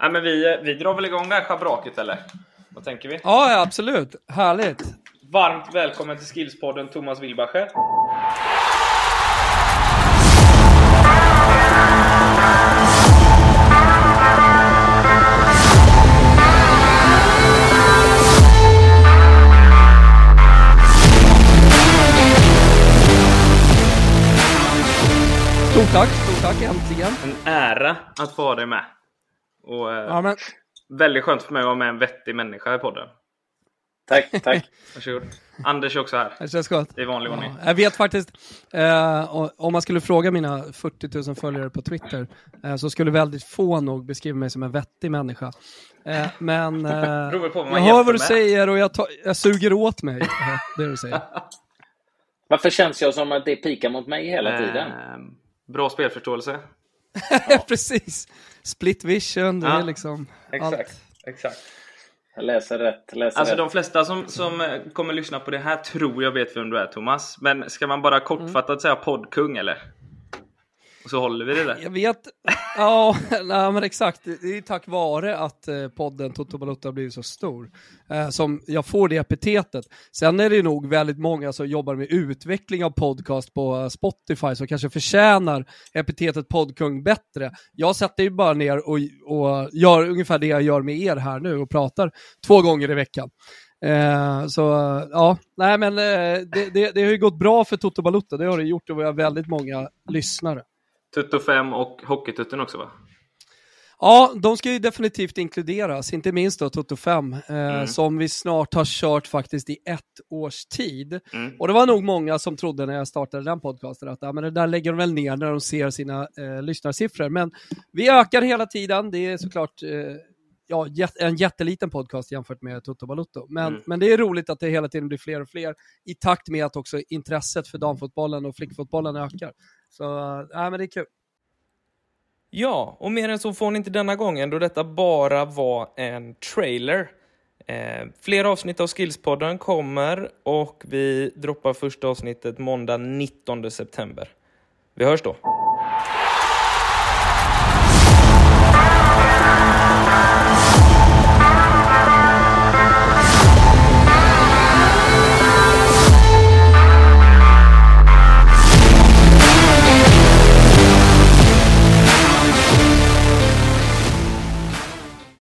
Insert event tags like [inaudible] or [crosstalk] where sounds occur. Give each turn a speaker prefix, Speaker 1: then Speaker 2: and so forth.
Speaker 1: Nej, men vi, vi drar väl igång det här schabraket eller? Vad tänker vi?
Speaker 2: Ja, ja, absolut. Härligt.
Speaker 1: Varmt välkommen till Skillspodden Thomas Wilbacher.
Speaker 2: Stort tack, stort tack äntligen.
Speaker 1: En ära att få ha dig med. Och eh,
Speaker 2: Ja, men,
Speaker 1: väldigt skönt för mig att vara med en vettig människa i podden.
Speaker 3: Tack, tack. [laughs]
Speaker 1: Varsågod. Anders är också här.
Speaker 2: det känns gott.
Speaker 1: I vanlig ordning.
Speaker 2: Ja, jag vet faktiskt, eh, om man skulle fråga mina 40 000 följare på Twitter, eh, så skulle väldigt få nog beskriva mig som en vettig människa. Eh, men [laughs] eh, jag hör vad du
Speaker 1: med.
Speaker 2: säger och jag, tar, jag suger åt mig. Eh, det du säger.
Speaker 3: Varför känns jag som att det pikar mot mig hela tiden?
Speaker 1: Eh, bra spelförståelse. [laughs]
Speaker 2: Precis. Split vision, det
Speaker 1: Ja,
Speaker 2: är liksom
Speaker 1: Exakt.
Speaker 2: allt.
Speaker 1: exakt.
Speaker 3: Jag läser rätt. Läser
Speaker 1: Alltså
Speaker 3: rätt.
Speaker 1: de flesta som, som eh, kommer lyssna på det här tror jag vet vem du är Thomas. Men ska man bara kortfattat säga poddkung eller? Och så håller vi det där.
Speaker 2: Jag vet, ja, [laughs] nej, men exakt. Det är tack vare att eh, podden Toto Balotto har blivit så stor eh, som jag får det epitetet. Sen är det nog väldigt många som jobbar med utveckling av podcast på eh, Spotify som kanske förtjänar epitetet poddkung bättre. Jag sätter ju bara ner och, och gör ungefär det jag gör med er här nu och pratar två gånger i veckan. Eh, så ja, nej men eh, det, det, det har ju gått bra för Toto Balutta, det har det gjort och vi har väldigt många lyssnare.
Speaker 1: Tutto 5 och Hockeytutten också va?
Speaker 2: Ja, de ska ju definitivt inkluderas, inte minst då Toto 5, eh, som vi snart har kört faktiskt i ett års tid.
Speaker 1: Mm.
Speaker 2: Och det var nog många som trodde när jag startade den podcasten att ja, men det där lägger de väl ner när de ser sina eh, lyssnarsiffror. Men vi ökar hela tiden, det är såklart eh, ja, en jätteliten podcast jämfört med Toto Balotto. Men,
Speaker 1: Mm.
Speaker 2: men det är roligt att det hela tiden blir fler och fler i takt med att också intresset för damfotbollen och flickfotbollen ökar. Så ja, men det är kul.
Speaker 4: Ja, och mer än så får ni inte denna gången då detta bara var en trailer. Eh, fler avsnitt av Skillspodden kommer och vi droppar första avsnittet måndag 19 september. Vi hörs då.